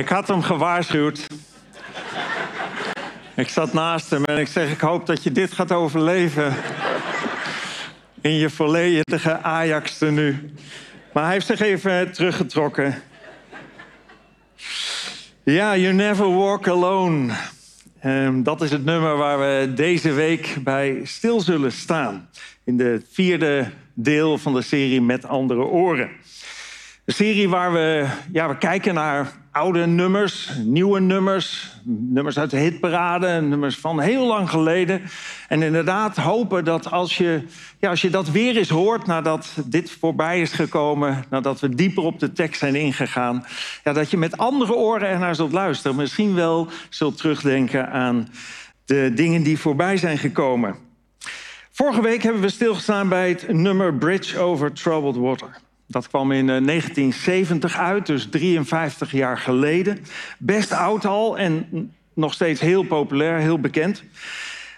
Ik had hem gewaarschuwd. Ik zat naast hem en ik zeg: Ik hoop dat je dit gaat overleven. In je volledige Ajax-tenue. Maar hij heeft zich even teruggetrokken. Ja, You Never Walk Alone. Ehm, dat is het nummer waar we deze week bij stil zullen staan. In de vierde deel van de serie Met Andere Oren. Een serie waar we, ja, we kijken naar oude nummers, nieuwe nummers, nummers uit de hitparade, nummers van heel lang geleden. En inderdaad hopen dat als je, ja, als je dat weer eens hoort nadat dit voorbij is gekomen, nadat we dieper op de tekst zijn ingegaan, ja, dat je met andere oren ernaar zult luisteren. Misschien wel zult terugdenken aan de dingen die voorbij zijn gekomen. Vorige week hebben we stilgestaan bij het nummer Bridge over Troubled Water. Dat kwam in eh, 1970 uit, dus 53 jaar geleden. Best oud al en nog steeds heel populair, heel bekend.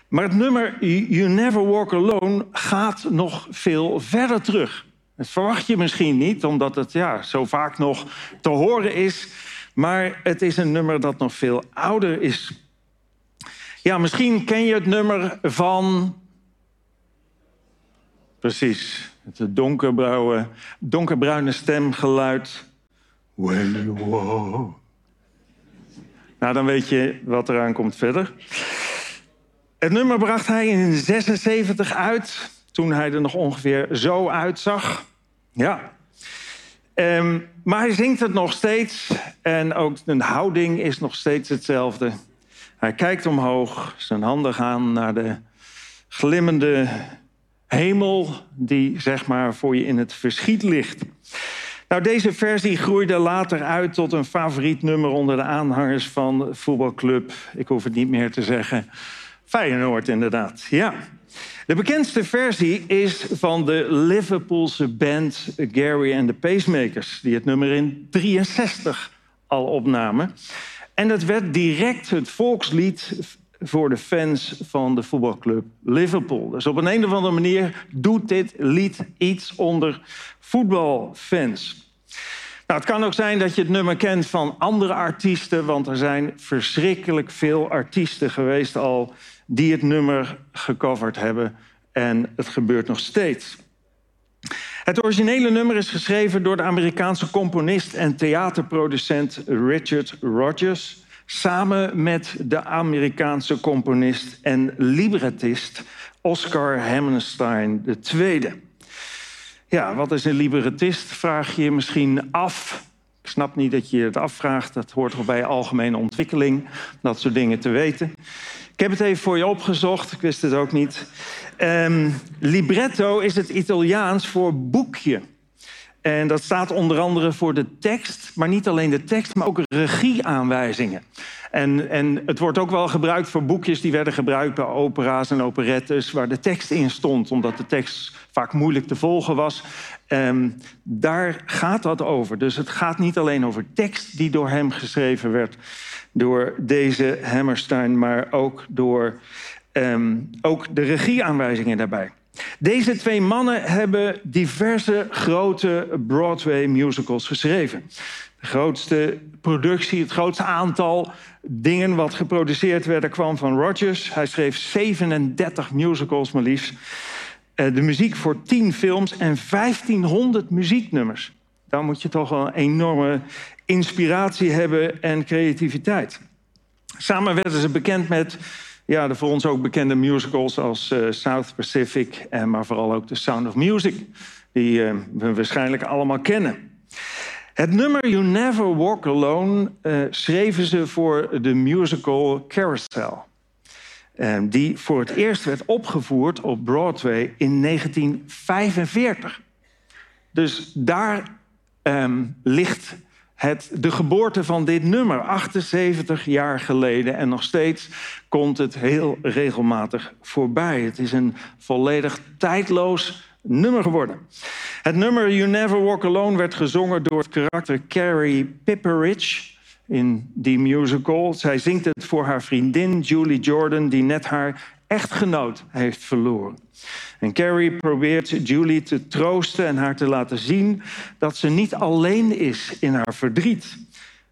Maar het nummer You Never Walk Alone gaat nog veel verder terug. Dat verwacht je misschien niet, omdat het ja, zo vaak nog te horen is. Maar het is een nummer dat nog veel ouder is. Ja, misschien ken je het nummer van Precies. Het donkerbruine, donkerbruine stemgeluid. When you walk. Nou, dan weet je wat eraan komt verder. Het nummer bracht hij in 76 uit, toen hij er nog ongeveer zo uitzag. Ja. Ehm, maar hij zingt het nog steeds en ook zijn houding is nog steeds hetzelfde. Hij kijkt omhoog, zijn handen gaan naar de glimmende hemel die zeg maar voor je in het verschiet ligt. Nou, deze versie groeide later uit tot een favoriet nummer onder de aanhangers van voetbalclub. Ik hoef het niet meer te zeggen. Feyenoord, inderdaad. Ja. De bekendste versie is van de Liverpoolse band Gary and the Pacemakers, die het nummer in 63 al opnamen. En het werd direct het volkslied voor de fans van de voetbalclub Liverpool. Dus op een, een of andere manier doet dit lied iets onder voetbalfans. Nou, het kan ook zijn dat je het nummer kent van andere artiesten, want er zijn verschrikkelijk veel artiesten geweest al die het nummer gecoverd hebben. En het gebeurt nog steeds. Het originele nummer is geschreven door de Amerikaanse componist en theaterproducent Richard Rodgers. Samen met de Amerikaanse componist en librettist Oscar Hammerstein II. Ja, wat is een librettist? Vraag je je misschien af. Ik snap niet dat je het afvraagt. Dat hoort toch bij algemene ontwikkeling, dat soort dingen te weten. Ik heb het even voor je opgezocht, ik wist het ook niet. Ehm, libretto is het Italiaans voor boekje. En dat staat onder andere voor de tekst, maar niet alleen de tekst, maar ook regieaanwijzingen. En, en het wordt ook wel gebruikt voor boekjes die werden gebruikt bij opera's en operettes, waar de tekst in stond, omdat de tekst vaak moeilijk te volgen was. Ehm, daar gaat dat over. Dus het gaat niet alleen over tekst die door hem geschreven werd, door deze Hammerstein, maar ook door ehm, ook de regieaanwijzingen daarbij. Deze twee mannen hebben diverse grote Broadway musicals geschreven. De grootste productie, het grootste aantal dingen wat geproduceerd werden kwam van Rodgers. Hij schreef 37 musicals maar liefst. Eh, de muziek voor 10 films en 1500 muzieknummers. Dan moet je toch wel een enorme inspiratie hebben en creativiteit. Samen werden ze bekend met ja, de voor ons ook bekende musicals als uh, South Pacific, en maar vooral ook The Sound of Music, die uh, we waarschijnlijk allemaal kennen. Het nummer You Never Walk Alone uh, schreven ze voor de musical Carousel. die voor het eerst werd opgevoerd op Broadway in 1945. Dus daar um, ligt het, de geboorte van dit nummer, 78 jaar geleden. En nog steeds komt het heel regelmatig voorbij. Het is een volledig tijdloos nummer geworden. Het nummer You Never Walk Alone werd gezongen door het karakter Carrie Pipperidge in die musical. Zij zingt het voor haar vriendin Julie Jordan, die net haar echtgenoot heeft verloren. En Carrie probeert Julie te troosten en haar te laten zien dat ze niet alleen is in haar verdriet.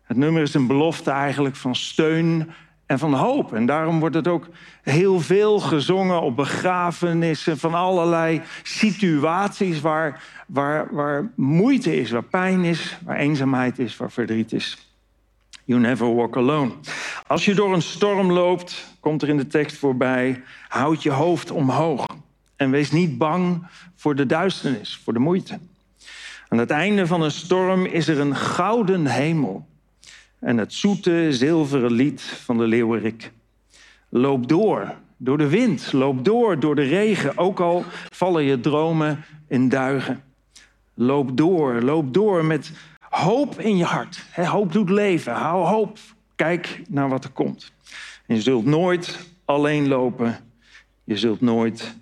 Het nummer is een belofte eigenlijk van steun en van hoop. En daarom wordt het ook heel veel gezongen op begrafenissen van allerlei situaties waar, waar, waar moeite is, waar pijn is, waar eenzaamheid is, waar verdriet is. You never walk alone. Als je door een storm loopt, komt er in de tekst voorbij, houd je hoofd omhoog. En wees niet bang voor de duisternis, voor de moeite. Aan het einde van een storm is er een gouden hemel en het zoete zilveren lied van de leeuwerik. Loop door, door de wind, loop door, door de regen, ook al vallen je dromen in duigen. Loop door, loop door met hoop in je hart. hoop doet leven, hou hoop, kijk naar wat er komt. Je zult nooit alleen lopen, je zult nooit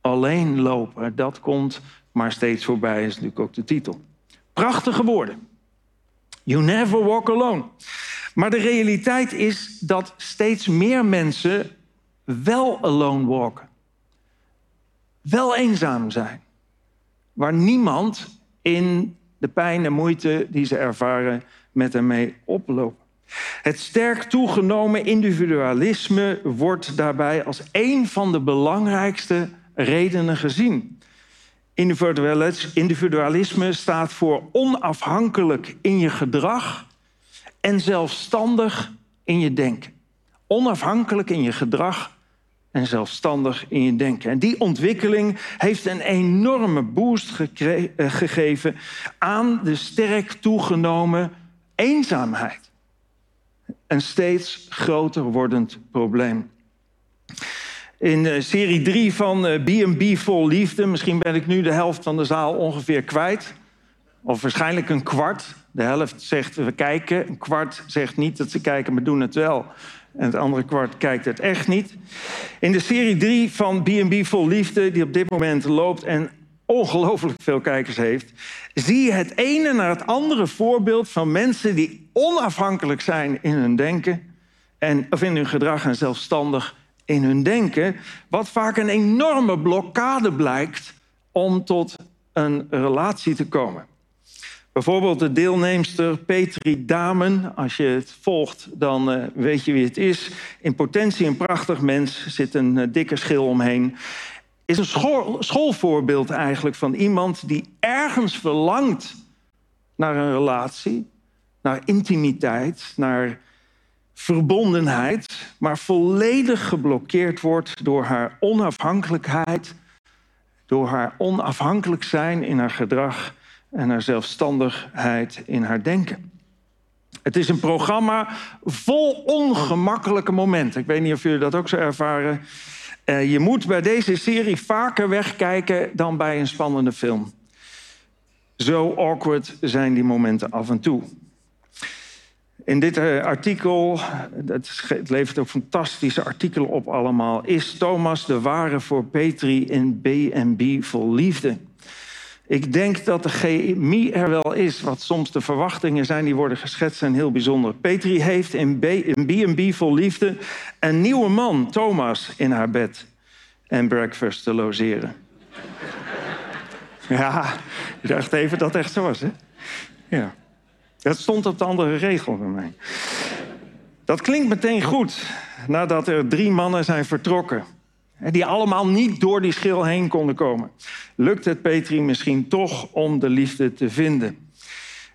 alleen lopen. Dat komt maar steeds voorbij, is natuurlijk ook de titel. Prachtige woorden. You never walk alone. Maar de realiteit is dat steeds meer mensen wel alone walken. Wel eenzaam zijn. Waar niemand in de pijn en moeite die ze ervaren met hen mee oplopen. Het sterk toegenomen individualisme wordt daarbij als een van de belangrijkste redenen gezien. Individualisme staat voor onafhankelijk in je gedrag en zelfstandig in je denken. Onafhankelijk in je gedrag en zelfstandig in je denken. En die ontwikkeling heeft een enorme boost eh, gegeven aan de sterk toegenomen eenzaamheid. Een steeds groter wordend probleem. In eh, serie 3 van B&B eh, Vol Liefde, misschien ben ik nu de helft van de zaal ongeveer kwijt. Of waarschijnlijk een kwart. De helft zegt we kijken, een kwart zegt niet dat ze kijken, maar doen het wel. En het andere kwart kijkt het echt niet. In de serie 3 van B&B Vol Liefde, die op dit moment loopt en ongelooflijk veel kijkers heeft, zie je het ene naar het andere voorbeeld van mensen die onafhankelijk zijn in hun denken en, of in hun gedrag en zelfstandig in hun denken, wat vaak een enorme blokkade blijkt om tot een relatie te komen. Bijvoorbeeld de deelnemster Petri Damen. Als je het volgt, dan uh, weet je wie het is. In potentie een prachtig mens, zit een uh, dikke schil omheen. Is een school, schoolvoorbeeld eigenlijk van iemand die ergens verlangt naar een relatie, naar intimiteit, naar verbondenheid, maar volledig geblokkeerd wordt door haar onafhankelijkheid, door haar onafhankelijk zijn in haar gedrag en haar zelfstandigheid in haar denken. Het is een programma vol ongemakkelijke momenten. Ik weet niet of jullie dat ook zo ervaren. Uh, je moet bij deze serie vaker wegkijken dan bij een spannende film. Zo awkward zijn die momenten af en toe. In dit uh, artikel, het levert ook fantastische artikelen op allemaal... is Thomas de ware voor Petri in B&B vol liefde. Ik denk dat de chemie er wel is, wat soms de verwachtingen zijn die worden geschetst zijn heel bijzonder. Petri heeft in B&B vol liefde een nieuwe man, Thomas, in haar bed en breakfast te logeren. ja, ik dacht even dat het echt zo was, hè? Ja. Dat stond op de andere regel bij mij. Dat klinkt meteen goed, nadat er drie mannen zijn vertrokken. Die allemaal niet door die schil heen konden komen. Lukt het Petri misschien toch om de liefde te vinden?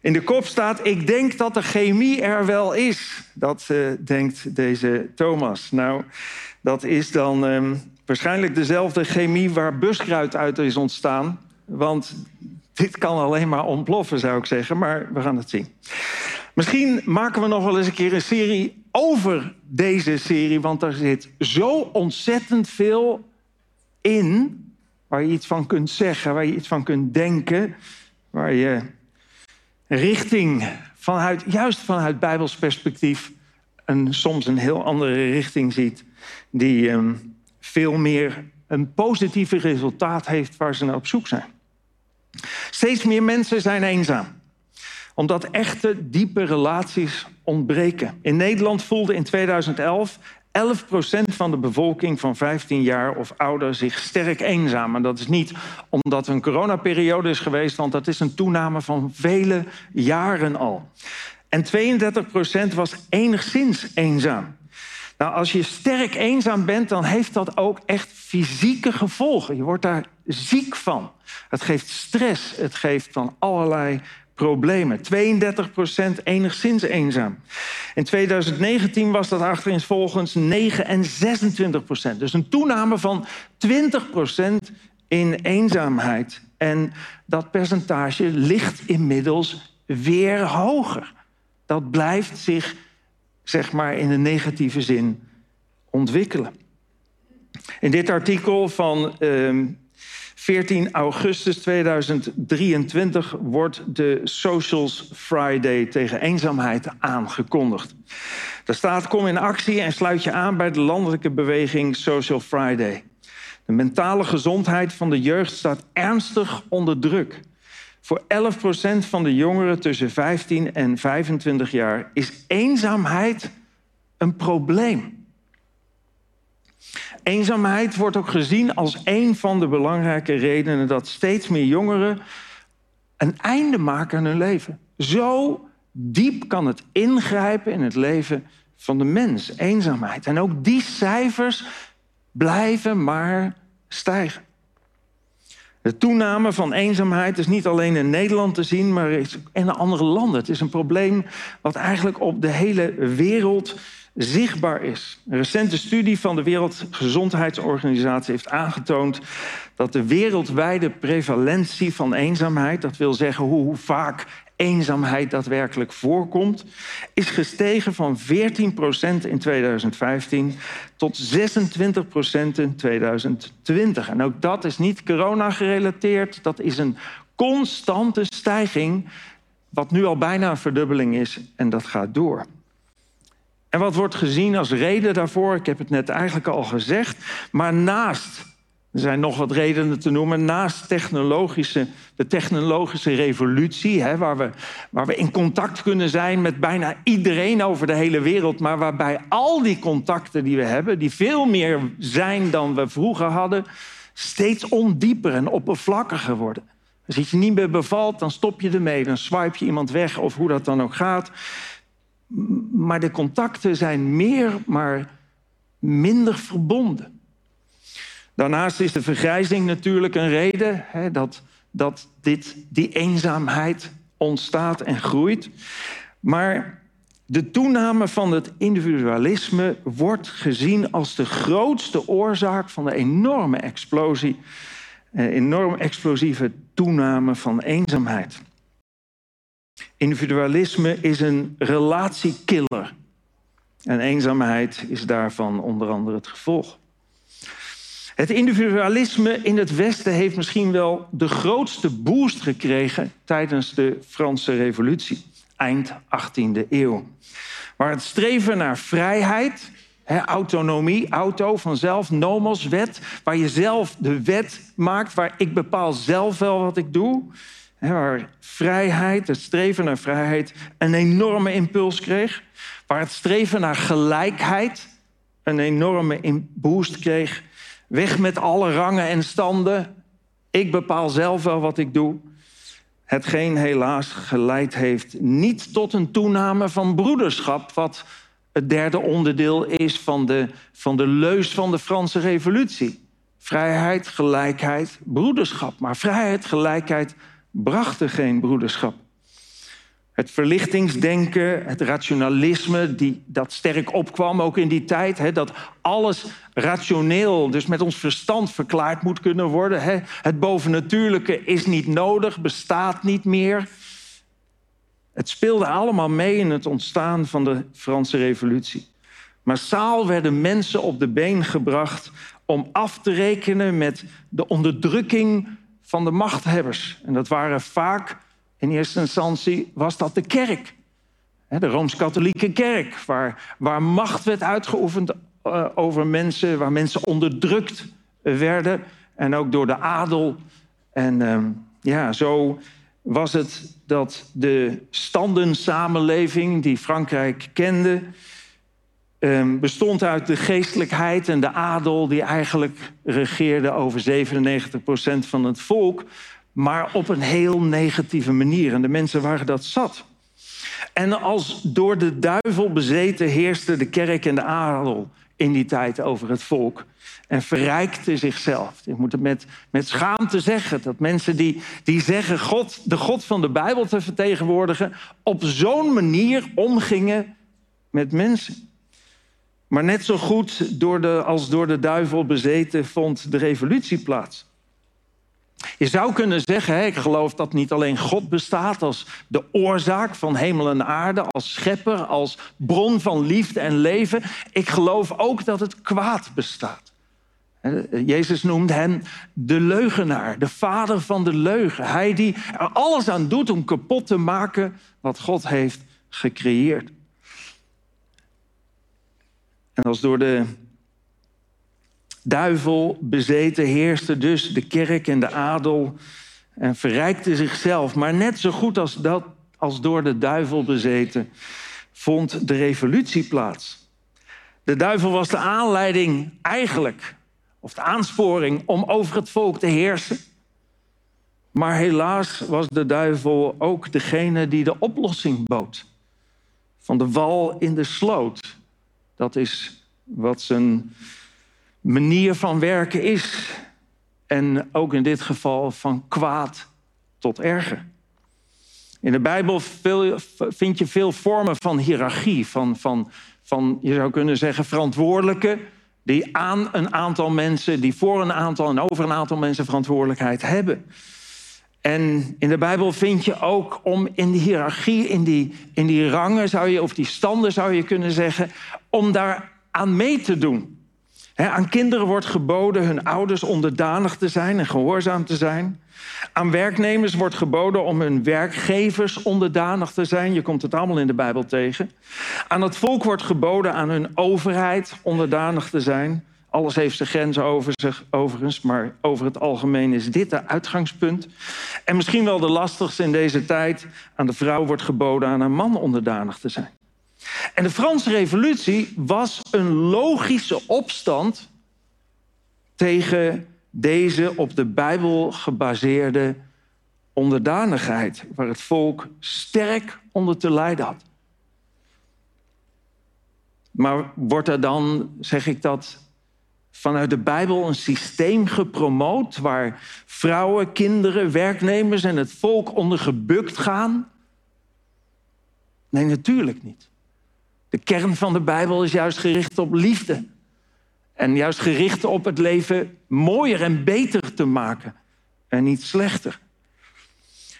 In de kop staat, ik denk dat de chemie er wel is. Dat uh, denkt deze Thomas. Nou, dat is dan um, waarschijnlijk dezelfde chemie waar buskruid uit is ontstaan. Want dit kan alleen maar ontploffen, zou ik zeggen. Maar we gaan het zien. Misschien maken we nog wel eens een keer een serie over deze serie. Want er zit zo ontzettend veel in waar je iets van kunt zeggen, waar je iets van kunt denken. Waar je richting, vanuit, juist vanuit Bijbels perspectief, een, soms een heel andere richting ziet. Die um, veel meer een positieve resultaat heeft waar ze naar op zoek zijn. Steeds meer mensen zijn eenzaam omdat echte, diepe relaties ontbreken. In Nederland voelde in 2011 11% van de bevolking van 15 jaar of ouder zich sterk eenzaam. En dat is niet omdat er een coronaperiode is geweest, want dat is een toename van vele jaren al. En 32% was enigszins eenzaam. Nou, als je sterk eenzaam bent, dan heeft dat ook echt fysieke gevolgen. Je wordt daar ziek van. Het geeft stress, het geeft van allerlei problemen. 32% enigszins eenzaam. In 2019 was dat achterin 9 en 26% Dus een toename van 20% in eenzaamheid. En dat percentage ligt inmiddels weer hoger. Dat blijft zich, zeg maar, in een negatieve zin ontwikkelen. In dit artikel van uh, 14 augustus 2023 wordt de Socials Friday tegen eenzaamheid aangekondigd. Daar staat: kom in actie en sluit je aan bij de landelijke beweging Social Friday. De mentale gezondheid van de jeugd staat ernstig onder druk. Voor 11% van de jongeren tussen 15 en 25 jaar is eenzaamheid een probleem. Eenzaamheid wordt ook gezien als een van de belangrijke redenen dat steeds meer jongeren een einde maken aan hun leven. Zo diep kan het ingrijpen in het leven van de mens, eenzaamheid. En ook die cijfers blijven maar stijgen. De toename van eenzaamheid is niet alleen in Nederland te zien, maar in andere landen. Het is een probleem wat eigenlijk op de hele wereld zichtbaar is. Een recente studie van de Wereldgezondheidsorganisatie heeft aangetoond dat de wereldwijde prevalentie van eenzaamheid, dat wil zeggen hoe vaak eenzaamheid daadwerkelijk voorkomt, is gestegen van 14% in 2015 tot 26% in 2020. En ook dat is niet corona gerelateerd, dat is een constante stijging, wat nu al bijna een verdubbeling is en dat gaat door. En wat wordt gezien als reden daarvoor? Ik heb het net eigenlijk al gezegd. Maar naast Er zijn nog wat redenen te noemen. Naast technologische, de technologische revolutie, hè, waar, we, waar we in contact kunnen zijn met bijna iedereen over de hele wereld, maar waarbij al die contacten die we hebben, die veel meer zijn dan we vroeger hadden, steeds ondieper en oppervlakkiger worden. Als je niet meer bevalt, dan stop je ermee, dan swipe je iemand weg of hoe dat dan ook gaat. Maar de contacten zijn meer, maar minder verbonden. Daarnaast is de vergrijzing natuurlijk een reden hè, dat, dat dit, die eenzaamheid ontstaat en groeit. Maar de toename van het individualisme wordt gezien als de grootste oorzaak van de enorme explosie, eh, enorm explosieve toename van eenzaamheid. Individualisme is een relatiekiller. En eenzaamheid is daarvan onder andere het gevolg. Het individualisme in het Westen heeft misschien wel de grootste boost gekregen tijdens de Franse Revolutie, eind 18e eeuw. Waar het streven naar vrijheid, autonomie, auto, vanzelf, nomos, wet, waar je zelf de wet maakt, waar ik bepaal zelf wel wat ik doe, waar vrijheid, het streven naar vrijheid, een enorme impuls kreeg, waar het streven naar gelijkheid een enorme boost kreeg Weg met alle rangen en standen. Ik bepaal zelf wel wat ik doe. Hetgeen helaas geleid heeft niet tot een toename van broederschap, wat het derde onderdeel is van de, van de leus van de Franse Revolutie. Vrijheid, gelijkheid, broederschap. Maar vrijheid, gelijkheid brachten geen broederschap. Het verlichtingsdenken, het rationalisme, die, dat sterk opkwam ook in die tijd. Hè, dat alles rationeel, dus met ons verstand verklaard moet kunnen worden. Hè. Het bovennatuurlijke is niet nodig, bestaat niet meer. Het speelde allemaal mee in het ontstaan van de Franse Revolutie. Massaal werden mensen op de been gebracht om af te rekenen met de onderdrukking van de machthebbers. En dat waren vaak in eerste instantie was dat de kerk. De Rooms-Katholieke kerk, waar, waar macht werd uitgeoefend uh, over mensen, waar mensen onderdrukt werden. En ook door de adel. En uh, ja, zo was het dat de standensamenleving die Frankrijk kende, um, bestond uit de geestelijkheid en de adel die eigenlijk regeerde over 97% van het volk maar op een heel negatieve manier. En de mensen waren dat zat. En als door de duivel bezeten heerste de kerk en de adel in die tijd over het volk. En verrijkte zichzelf. Ik moet het met, met schaamte zeggen. Dat mensen die, die zeggen God, de God van de Bijbel te vertegenwoordigen... op zo'n manier omgingen met mensen. Maar net zo goed door de, als door de duivel bezeten vond de revolutie plaats. Je zou kunnen zeggen, ik geloof dat niet alleen God bestaat als de oorzaak van hemel en aarde, als schepper, als bron van liefde en leven. Ik geloof ook dat het kwaad bestaat. Jezus noemt hem de leugenaar, de vader van de leugen. Hij die er alles aan doet om kapot te maken wat God heeft gecreëerd. En als door de duivel bezeten heerste dus de kerk en de adel en verrijkte zichzelf. Maar net zo goed als, dat, als door de duivel bezeten vond de revolutie plaats. De duivel was de aanleiding eigenlijk, of de aansporing om over het volk te heersen. Maar helaas was de duivel ook degene die de oplossing bood. Van de wal in de sloot. Dat is wat zijn manier van werken is. En ook in dit geval van kwaad tot erger. In de Bijbel vind je veel vormen van hiërarchie, van, van, van je zou kunnen zeggen verantwoordelijke, die aan een aantal mensen, die voor een aantal en over een aantal mensen verantwoordelijkheid hebben. En in de Bijbel vind je ook om in die hiërarchie, in die, in die rangen zou je, of die standen zou je kunnen zeggen, om daar aan mee te doen aan kinderen wordt geboden hun ouders onderdanig te zijn en gehoorzaam te zijn. Aan werknemers wordt geboden om hun werkgevers onderdanig te zijn. Je komt het allemaal in de Bijbel tegen. Aan het volk wordt geboden aan hun overheid onderdanig te zijn. Alles heeft zijn grenzen over zich, overigens, maar over het algemeen is dit het uitgangspunt. En misschien wel de lastigste in deze tijd. Aan de vrouw wordt geboden aan een man onderdanig te zijn. En de Franse Revolutie was een logische opstand tegen deze op de Bijbel gebaseerde onderdanigheid, waar het volk sterk onder te lijden had. Maar wordt er dan, zeg ik dat, vanuit de Bijbel een systeem gepromoot waar vrouwen, kinderen, werknemers en het volk onder gebukt gaan? Nee, natuurlijk niet. De kern van de Bijbel is juist gericht op liefde. En juist gericht op het leven mooier en beter te maken en niet slechter.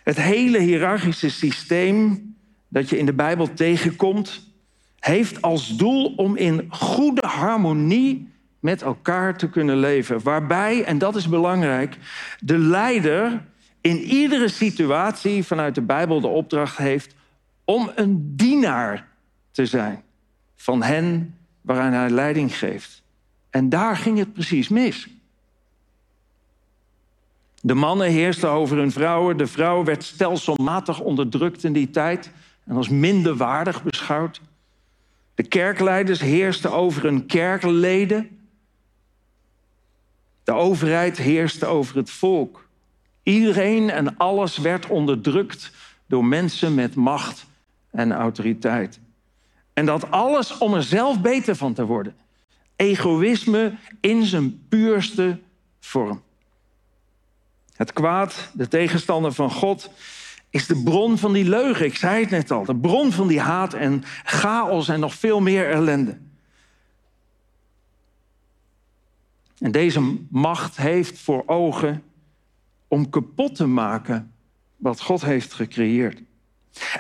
Het hele hiërarchische systeem dat je in de Bijbel tegenkomt, heeft als doel om in goede harmonie met elkaar te kunnen leven. Waarbij, en dat is belangrijk, de leider in iedere situatie vanuit de Bijbel de opdracht heeft om een dienaar te zijn van hen waaraan hij leiding geeft. En daar ging het precies mis. De mannen heersten over hun vrouwen. De vrouw werd stelselmatig onderdrukt in die tijd en als minder waardig beschouwd. De kerkleiders heersten over hun kerkleden. De overheid heerste over het volk. Iedereen en alles werd onderdrukt door mensen met macht en autoriteit. En dat alles om er zelf beter van te worden. Egoïsme in zijn puurste vorm. Het kwaad, de tegenstander van God, is de bron van die leugen. Ik zei het net al. De bron van die haat en chaos en nog veel meer ellende. En deze macht heeft voor ogen om kapot te maken wat God heeft gecreëerd.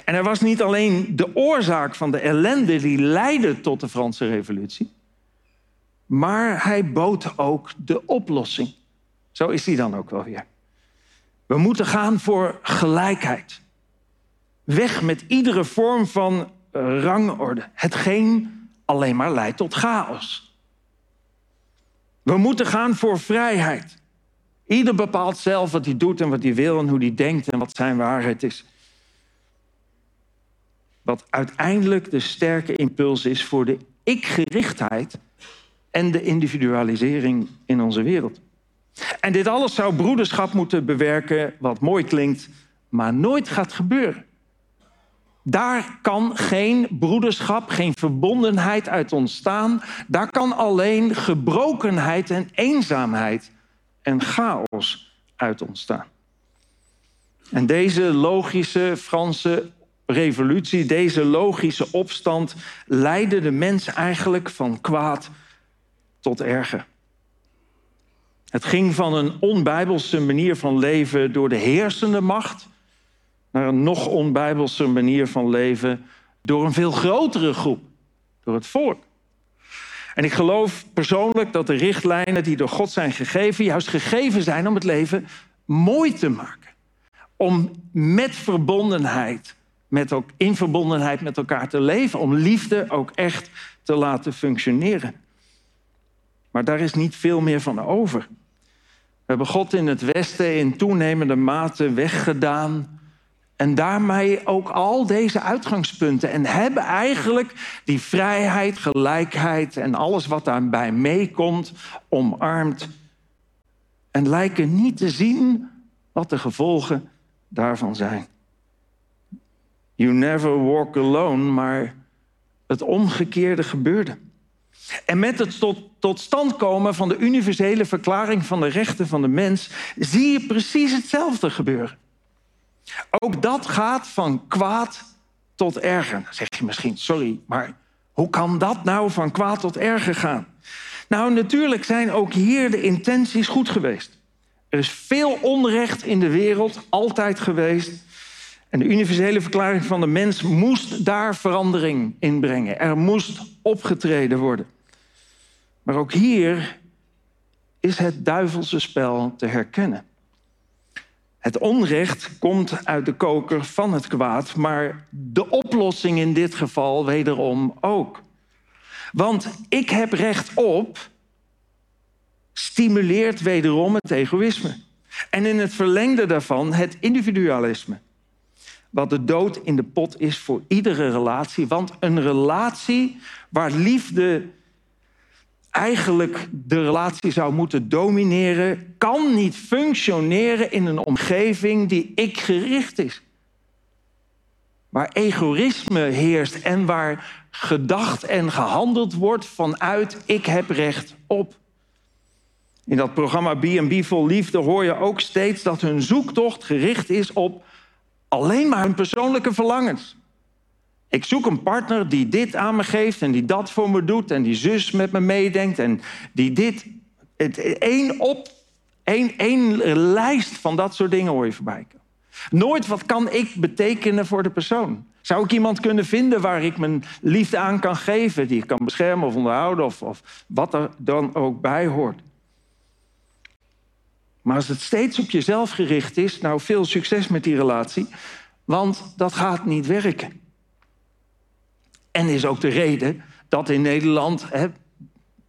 En er was niet alleen de oorzaak van de ellende die leidde tot de Franse Revolutie, maar hij bood ook de oplossing. Zo is hij dan ook wel weer. We moeten gaan voor gelijkheid. Weg met iedere vorm van rangorde. Hetgeen alleen maar leidt tot chaos. We moeten gaan voor vrijheid. Ieder bepaalt zelf wat hij doet en wat hij wil en hoe hij denkt en wat zijn waarheid is. Wat uiteindelijk de sterke impuls is voor de ik-gerichtheid en de individualisering in onze wereld. En dit alles zou broederschap moeten bewerken, wat mooi klinkt, maar nooit gaat gebeuren. Daar kan geen broederschap, geen verbondenheid uit ontstaan. Daar kan alleen gebrokenheid en eenzaamheid en chaos uit ontstaan. En deze logische Franse revolutie, deze logische opstand, leidde de mens eigenlijk van kwaad tot erger. Het ging van een onbijbelse manier van leven door de heersende macht naar een nog onbijbelse manier van leven door een veel grotere groep, door het volk. En ik geloof persoonlijk dat de richtlijnen die door God zijn gegeven, juist gegeven zijn om het leven mooi te maken. Om met verbondenheid, met ook in verbondenheid met elkaar te leven, om liefde ook echt te laten functioneren. Maar daar is niet veel meer van over. We hebben God in het Westen in toenemende mate weggedaan. En daarmee ook al deze uitgangspunten. En hebben eigenlijk die vrijheid, gelijkheid en alles wat daarbij meekomt omarmd. En lijken niet te zien wat de gevolgen daarvan zijn. You never walk alone, maar het omgekeerde gebeurde. En met het tot, tot stand komen van de universele verklaring van de rechten van de mens zie je precies hetzelfde gebeuren. Ook dat gaat van kwaad tot erger. Dan zeg je misschien, sorry, maar hoe kan dat nou van kwaad tot erger gaan? Nou, natuurlijk zijn ook hier de intenties goed geweest. Er is veel onrecht in de wereld, altijd geweest. En de universele verklaring van de mens moest daar verandering in brengen. Er moest opgetreden worden. Maar ook hier is het duivelse spel te herkennen. Het onrecht komt uit de koker van het kwaad, maar de oplossing in dit geval wederom ook. Want ik heb recht op stimuleert wederom het egoïsme. En in het verlengde daarvan het individualisme. Wat de dood in de pot is voor iedere relatie. Want een relatie waar liefde eigenlijk de relatie zou moeten domineren, kan niet functioneren in een omgeving die ik gericht is. Waar egoïsme heerst en waar gedacht en gehandeld wordt vanuit ik heb recht op. In dat programma B&B Vol Liefde hoor je ook steeds dat hun zoektocht gericht is op alleen maar hun persoonlijke verlangens. Ik zoek een partner die dit aan me geeft en die dat voor me doet en die zus met me meedenkt en die dit. Het, één op, één, lijst van dat soort dingen hoor je voorbij. Nooit wat kan ik betekenen voor de persoon. Zou ik iemand kunnen vinden waar ik mijn liefde aan kan geven, die ik kan beschermen of onderhouden of, of wat er dan ook bij hoort? Maar als het steeds op jezelf gericht is, nou veel succes met die relatie, want dat gaat niet werken. En is ook de reden dat in Nederland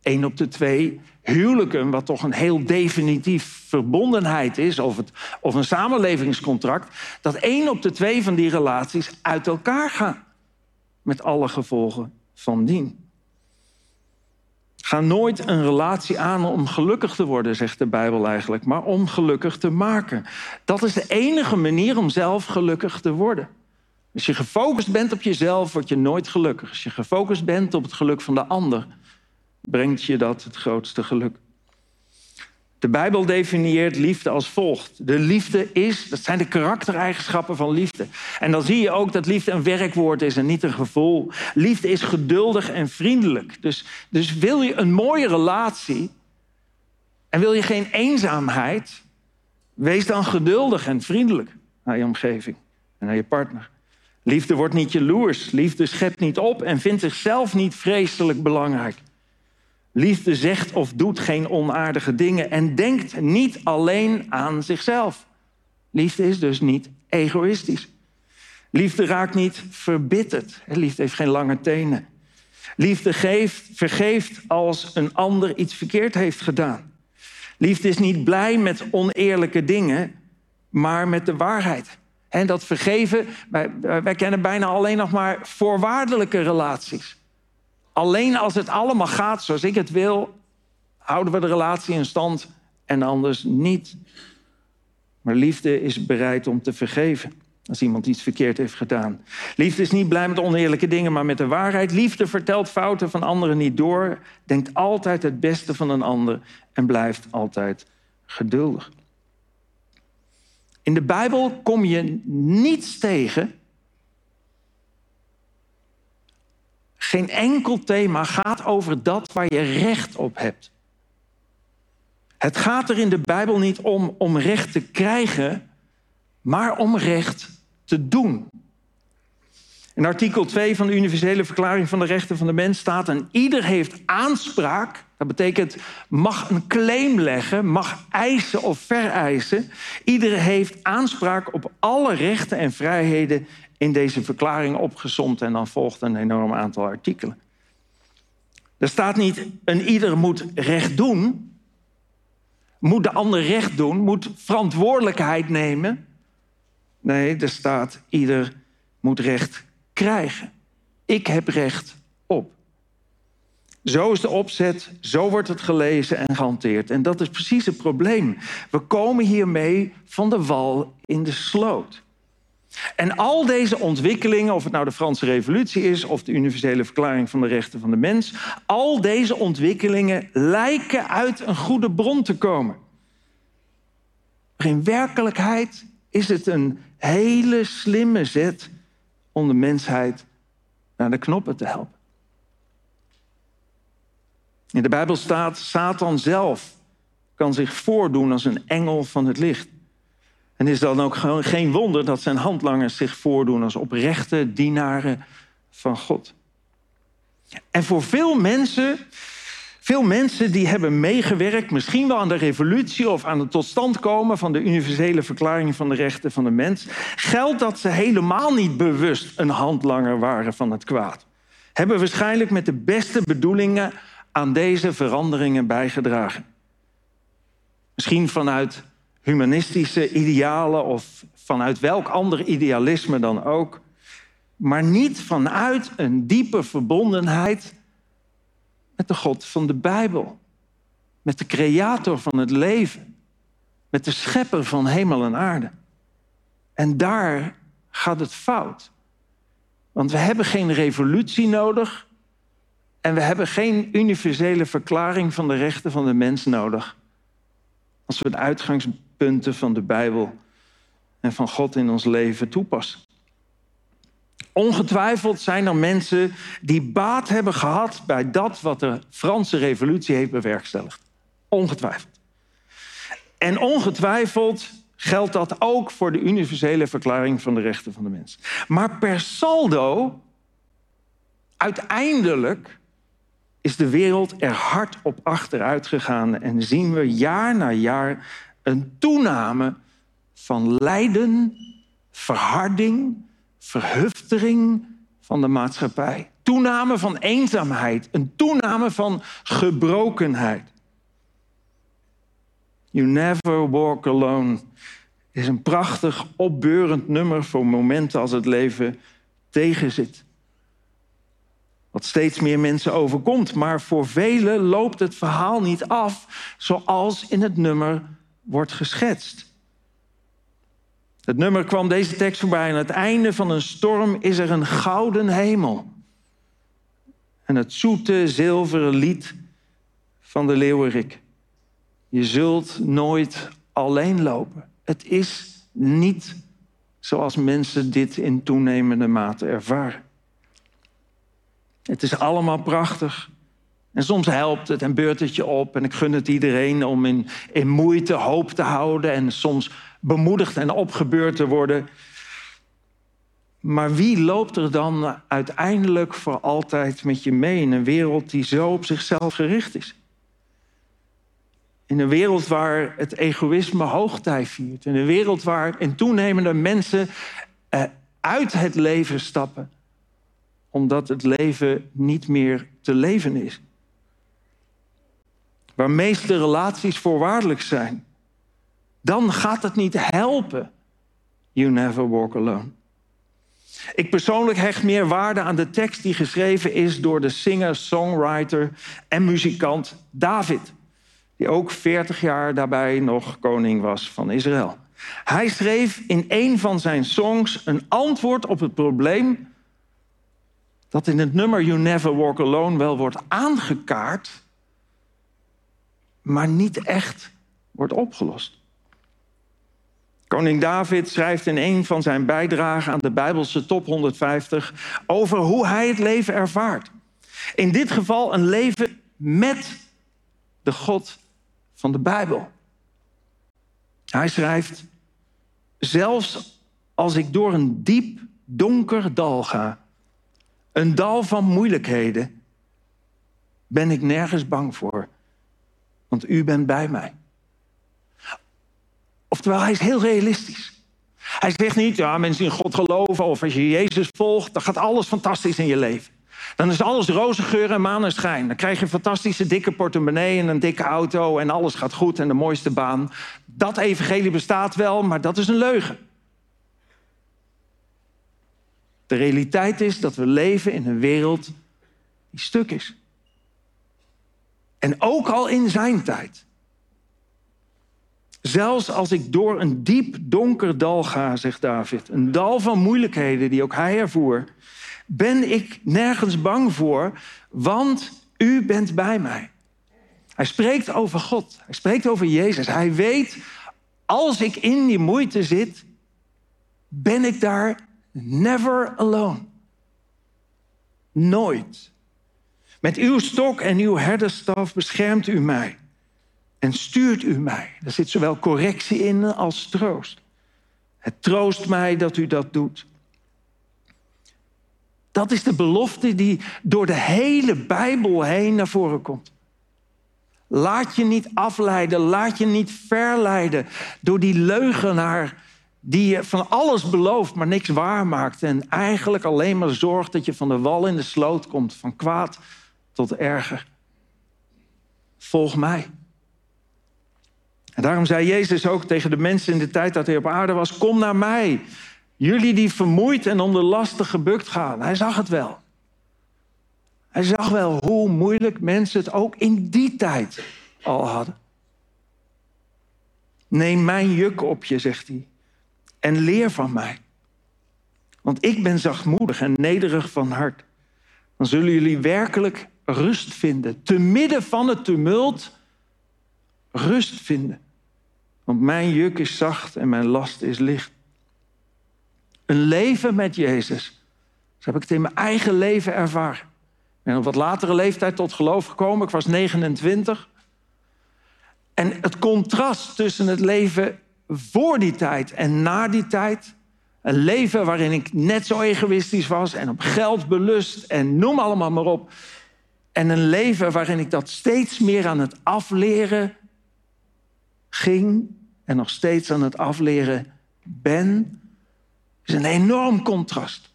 één op de twee huwelijken, wat toch een heel definitief verbondenheid is, of, het, of een samenlevingscontract, dat één op de twee van die relaties uit elkaar gaan. Met alle gevolgen van dien. Ga nooit een relatie aan om gelukkig te worden, zegt de Bijbel eigenlijk, maar om gelukkig te maken. Dat is de enige manier om zelf gelukkig te worden. Als je gefocust bent op jezelf, word je nooit gelukkig. Als je gefocust bent op het geluk van de ander, brengt je dat het grootste geluk. De Bijbel definieert liefde als volgt. De liefde is, dat zijn de karaktereigenschappen van liefde. En dan zie je ook dat liefde een werkwoord is en niet een gevoel. Liefde is geduldig en vriendelijk. Dus, dus wil je een mooie relatie en wil je geen eenzaamheid, wees dan geduldig en vriendelijk naar je omgeving en naar je partner. Liefde wordt niet jaloers. Liefde schept niet op en vindt zichzelf niet vreselijk belangrijk. Liefde zegt of doet geen onaardige dingen en denkt niet alleen aan zichzelf. Liefde is dus niet egoïstisch. Liefde raakt niet verbitterd. Liefde heeft geen lange tenen. Liefde geeft, vergeeft als een ander iets verkeerd heeft gedaan. Liefde is niet blij met oneerlijke dingen, maar met de waarheid. En dat vergeven, wij, wij kennen bijna alleen nog maar voorwaardelijke relaties. Alleen als het allemaal gaat zoals ik het wil, houden we de relatie in stand en anders niet. Maar liefde is bereid om te vergeven als iemand iets verkeerd heeft gedaan. Liefde is niet blij met oneerlijke dingen, maar met de waarheid. Liefde vertelt fouten van anderen niet door, denkt altijd het beste van een ander en blijft altijd geduldig. In de Bijbel kom je niets tegen. Geen enkel thema gaat over dat waar je recht op hebt. Het gaat er in de Bijbel niet om om recht te krijgen, maar om recht te doen. In artikel 2 van de Universele Verklaring van de Rechten van de Mens staat: en ieder heeft aanspraak. Dat betekent mag een claim leggen, mag eisen of vereisen. Ieder heeft aanspraak op alle rechten en vrijheden in deze verklaring opgezomd. En dan volgt een enorm aantal artikelen. Er staat niet: een ieder moet recht doen. Moet de ander recht doen, moet verantwoordelijkheid nemen. Nee, er staat: ieder moet recht krijgen. Ik heb recht op. Zo is de opzet, zo wordt het gelezen en gehanteerd. En dat is precies het probleem. We komen hiermee van de wal in de sloot. En al deze ontwikkelingen, of het nou de Franse Revolutie is of de Universele Verklaring van de Rechten van de Mens, al deze ontwikkelingen lijken uit een goede bron te komen. Maar in werkelijkheid is het een hele slimme zet om de mensheid naar de knoppen te helpen. In de Bijbel staat, Satan zelf kan zich voordoen als een engel van het licht. En is dan ook geen wonder dat zijn handlangers zich voordoen als oprechte dienaren van God. En voor veel mensen veel mensen die hebben meegewerkt, misschien wel aan de revolutie of aan het tot stand komen van de universele verklaring van de rechten van de mens, geldt dat ze helemaal niet bewust een handlanger waren van het kwaad. Hebben waarschijnlijk met de beste bedoelingen aan deze veranderingen bijgedragen. Misschien vanuit humanistische idealen of vanuit welk ander idealisme dan ook. Maar niet vanuit een diepe verbondenheid met de God van de Bijbel. Met de creator van het leven. Met de schepper van hemel en aarde. En daar gaat het fout. Want we hebben geen revolutie nodig. En we hebben geen universele verklaring van de rechten van de mens nodig. Als we de uitgangspunten van de Bijbel en van God in ons leven toepassen. Ongetwijfeld zijn er mensen die baat hebben gehad bij dat wat de Franse revolutie heeft bewerkstelligd. Ongetwijfeld. En ongetwijfeld geldt dat ook voor de universele verklaring van de rechten van de mens. Maar per saldo, uiteindelijk is de wereld er hard op achteruit gegaan en zien we jaar na jaar een toename van lijden, verharding, verhuftering van de maatschappij. Toename van eenzaamheid, een toename van gebrokenheid. You Never Walk Alone is een prachtig, opbeurend nummer voor momenten als het leven tegenzit. Wat steeds meer mensen overkomt, maar voor velen loopt het verhaal niet af zoals in het nummer wordt geschetst. Het nummer kwam deze tekst voorbij. Aan het einde van een storm is er een gouden hemel. En het zoete zilveren lied van de leeuwerik. Je zult nooit alleen lopen. Het is niet zoals mensen dit in toenemende mate ervaren. Het is allemaal prachtig. En soms helpt het en beurt het je op. En ik gun het iedereen om in, in moeite hoop te houden. En soms bemoedigd en opgebeurd te worden. Maar wie loopt er dan uiteindelijk voor altijd met je mee in een wereld die zo op zichzelf gericht is? In een wereld waar het egoïsme hoogtij viert. In een wereld waar in toenemende mensen eh, uit het leven stappen. Omdat het leven niet meer te leven is. Waar meeste relaties voorwaardelijk zijn. Dan gaat het niet helpen. You never walk alone. Ik persoonlijk hecht meer waarde aan de tekst die geschreven is door de singer, songwriter en muzikant David die ook 40 jaar daarbij nog koning was van Israël. Hij schreef in een van zijn songs een antwoord op het probleem dat in het nummer You Never Walk Alone wel wordt aangekaart, maar niet echt wordt opgelost. Koning David schrijft in een van zijn bijdragen aan de Bijbelse top 150 over hoe hij het leven ervaart. In dit geval een leven met de God van de Bijbel. Hij schrijft, zelfs als ik door een diep donker dal ga, een dal van moeilijkheden, ben ik nergens bang voor, want u bent bij mij. Oftewel, hij is heel realistisch. Hij zegt niet, ja, mensen in God geloven of als je Jezus volgt, dan gaat alles fantastisch in je leven. Dan is alles roze geur en maneschijn. Dan krijg je een fantastische dikke portemonnee en een dikke auto en alles gaat goed en de mooiste baan. Dat evangelie bestaat wel, maar dat is een leugen. De realiteit is dat we leven in een wereld die stuk is. En ook al in zijn tijd. Zelfs als ik door een diep donker dal ga, zegt David, een dal van moeilijkheden die ook hij ervoer, ben ik nergens bang voor, want u bent bij mij. Hij spreekt over God, hij spreekt over Jezus. Hij weet, als ik in die moeite zit, ben ik daar never alone. Nooit. Met uw stok en uw herderstaf beschermt u mij en stuurt u mij. Er zit zowel correctie in als troost. Het troost mij dat u dat doet. Dat is de belofte die door de hele Bijbel heen naar voren komt. Laat je niet afleiden, laat je niet verleiden door die leugenaar die je van alles belooft, maar niks waarmaakt. En eigenlijk alleen maar zorgt dat je van de wal in de sloot komt, van kwaad tot erger. Volg mij. En daarom zei Jezus ook tegen de mensen in de tijd dat hij op aarde was: Kom naar mij. Jullie die vermoeid en onder lasten gebukt gaan. Hij zag het wel. Hij zag wel hoe moeilijk mensen het ook in die tijd al hadden. Neem mijn juk op je, zegt hij, en leer van mij. Want ik ben zachtmoedig en nederig van hart. Dan zullen jullie werkelijk rust vinden. Te midden van het tumult rust vinden. Want mijn juk is zacht en mijn last is licht. Een leven met Jezus. Zo heb ik het in mijn eigen leven ervaren. Ik ben op wat latere leeftijd tot geloof gekomen. Ik was 29. En het contrast tussen het leven voor die tijd en na die tijd. Een leven waarin ik net zo egoïstisch was en op geld belust en noem allemaal maar op. En een leven waarin ik dat steeds meer aan het afleren ging en nog steeds aan het afleren ben, is een enorm contrast.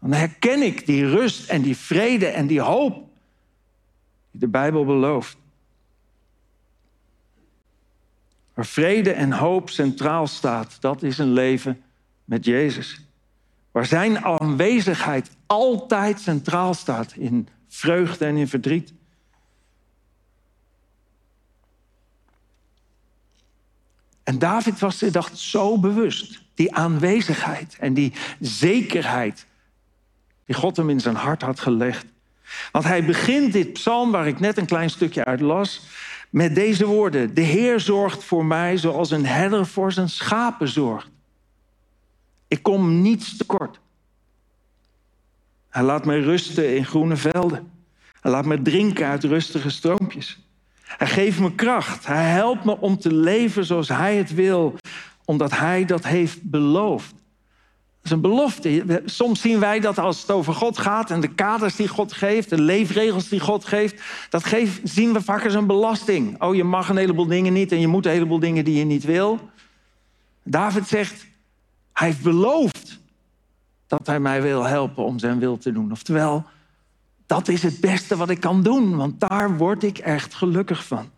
Dan herken ik die rust en die vrede en die hoop die de Bijbel belooft. Waar vrede en hoop centraal staat, dat is een leven met Jezus. Waar zijn aanwezigheid altijd centraal staat in vreugde en in verdriet. En David was zich dacht zo bewust. Die aanwezigheid en die zekerheid die God hem in zijn hart had gelegd. Want hij begint dit psalm, waar ik net een klein stukje uit las, met deze woorden. De Heer zorgt voor mij zoals een herder voor zijn schapen zorgt. Ik kom niets tekort. Hij laat mij rusten in groene velden. Hij laat me drinken uit rustige stroompjes. Hij geeft me kracht. Hij helpt me om te leven zoals Hij het wil, omdat Hij dat heeft beloofd. Dat is een belofte. Soms zien wij dat als het over God gaat en de kaders die God geeft, de leefregels die God geeft, dat geeft, zien we vaak als een belasting. Oh, je mag een heleboel dingen niet en je moet een heleboel dingen die je niet wil. David zegt, hij heeft beloofd dat hij mij wil helpen om zijn wil te doen. Oftewel, dat is het beste wat ik kan doen, want daar word ik echt gelukkig van.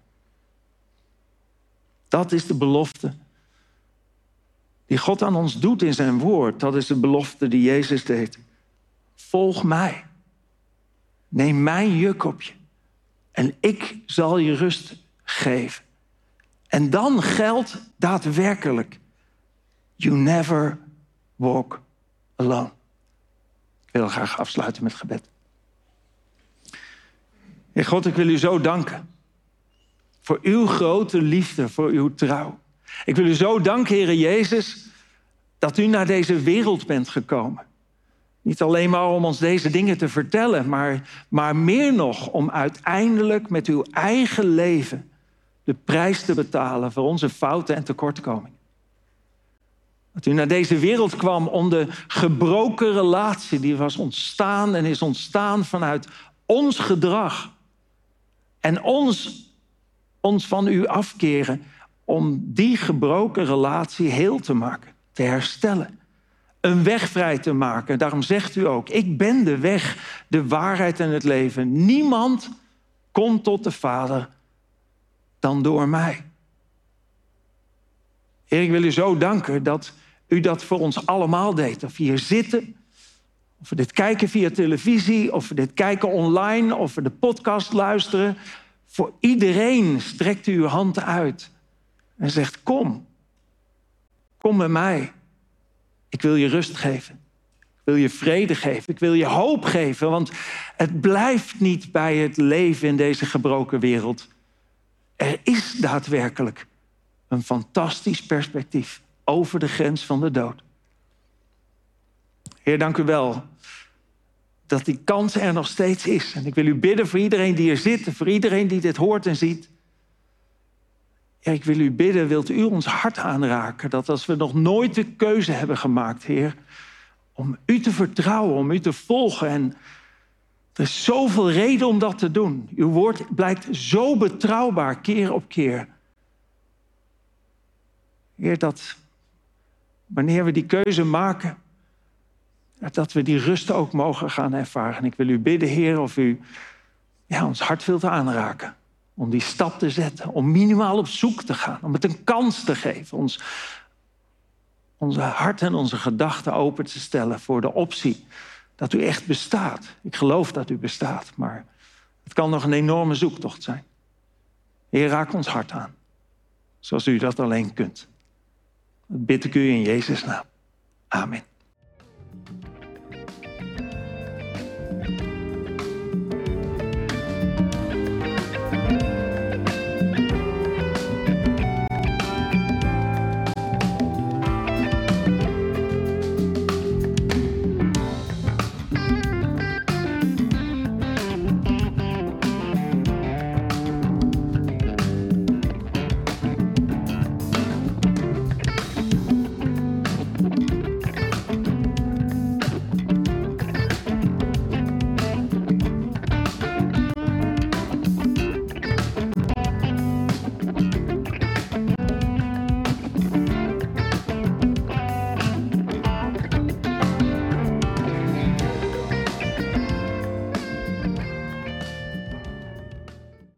Dat is de belofte die God aan ons doet in zijn woord. Dat is de belofte die Jezus deed. Volg mij. Neem mijn juk op je. En ik zal je rust geven. En dan geldt daadwerkelijk: you never walk alone. Ik wil graag afsluiten met gebed. Heer God, ik wil u zo danken voor uw grote liefde, voor uw trouw. Ik wil u zo danken, Heer Jezus, dat u naar deze wereld bent gekomen. Niet alleen maar om ons deze dingen te vertellen, maar, maar meer nog om uiteindelijk met uw eigen leven de prijs te betalen voor onze fouten en tekortkomingen. Dat u naar deze wereld kwam om de gebroken relatie die was ontstaan en is ontstaan vanuit ons gedrag en ons, ons van u afkeren, om die gebroken relatie heel te maken, te herstellen. Een weg vrij te maken. Daarom zegt u ook, ik ben de weg, de waarheid en het leven. Niemand komt tot de Vader dan door mij. Heer, ik wil u zo danken dat u dat voor ons allemaal deed. Of we hier zitten, of we dit kijken via televisie, of we dit kijken online, of we de podcast luisteren. Voor iedereen strekt u uw hand uit en zegt: Kom, kom bij mij. Ik wil je rust geven. Ik wil je vrede geven. Ik wil je hoop geven. Want het blijft niet bij het leven in deze gebroken wereld. Er is daadwerkelijk een fantastisch perspectief over de grens van de dood. Heer, dank u wel dat die kans er nog steeds is. En ik wil u bidden voor iedereen die hier zit, voor iedereen die dit hoort en ziet. Ja, ik wil u bidden, wilt u ons hart aanraken, dat als we nog nooit de keuze hebben gemaakt, Heer, om u te vertrouwen, om u te volgen. En er is zoveel reden om dat te doen. Uw woord blijkt zo betrouwbaar keer op keer. Heer, dat wanneer we die keuze maken, dat we die rust ook mogen gaan ervaren. En ik wil u bidden, Heer, of u ja, ons hart wilt aanraken. om die stap te zetten, om minimaal op zoek te gaan, om het een kans te geven, ons, onze hart en onze gedachten open te stellen voor de optie dat u echt bestaat. Ik geloof dat u bestaat, maar het kan nog een enorme zoektocht zijn. Heer, raak ons hart aan, zoals u dat alleen kunt. Dat bid ik u in Jezus' naam. Amen.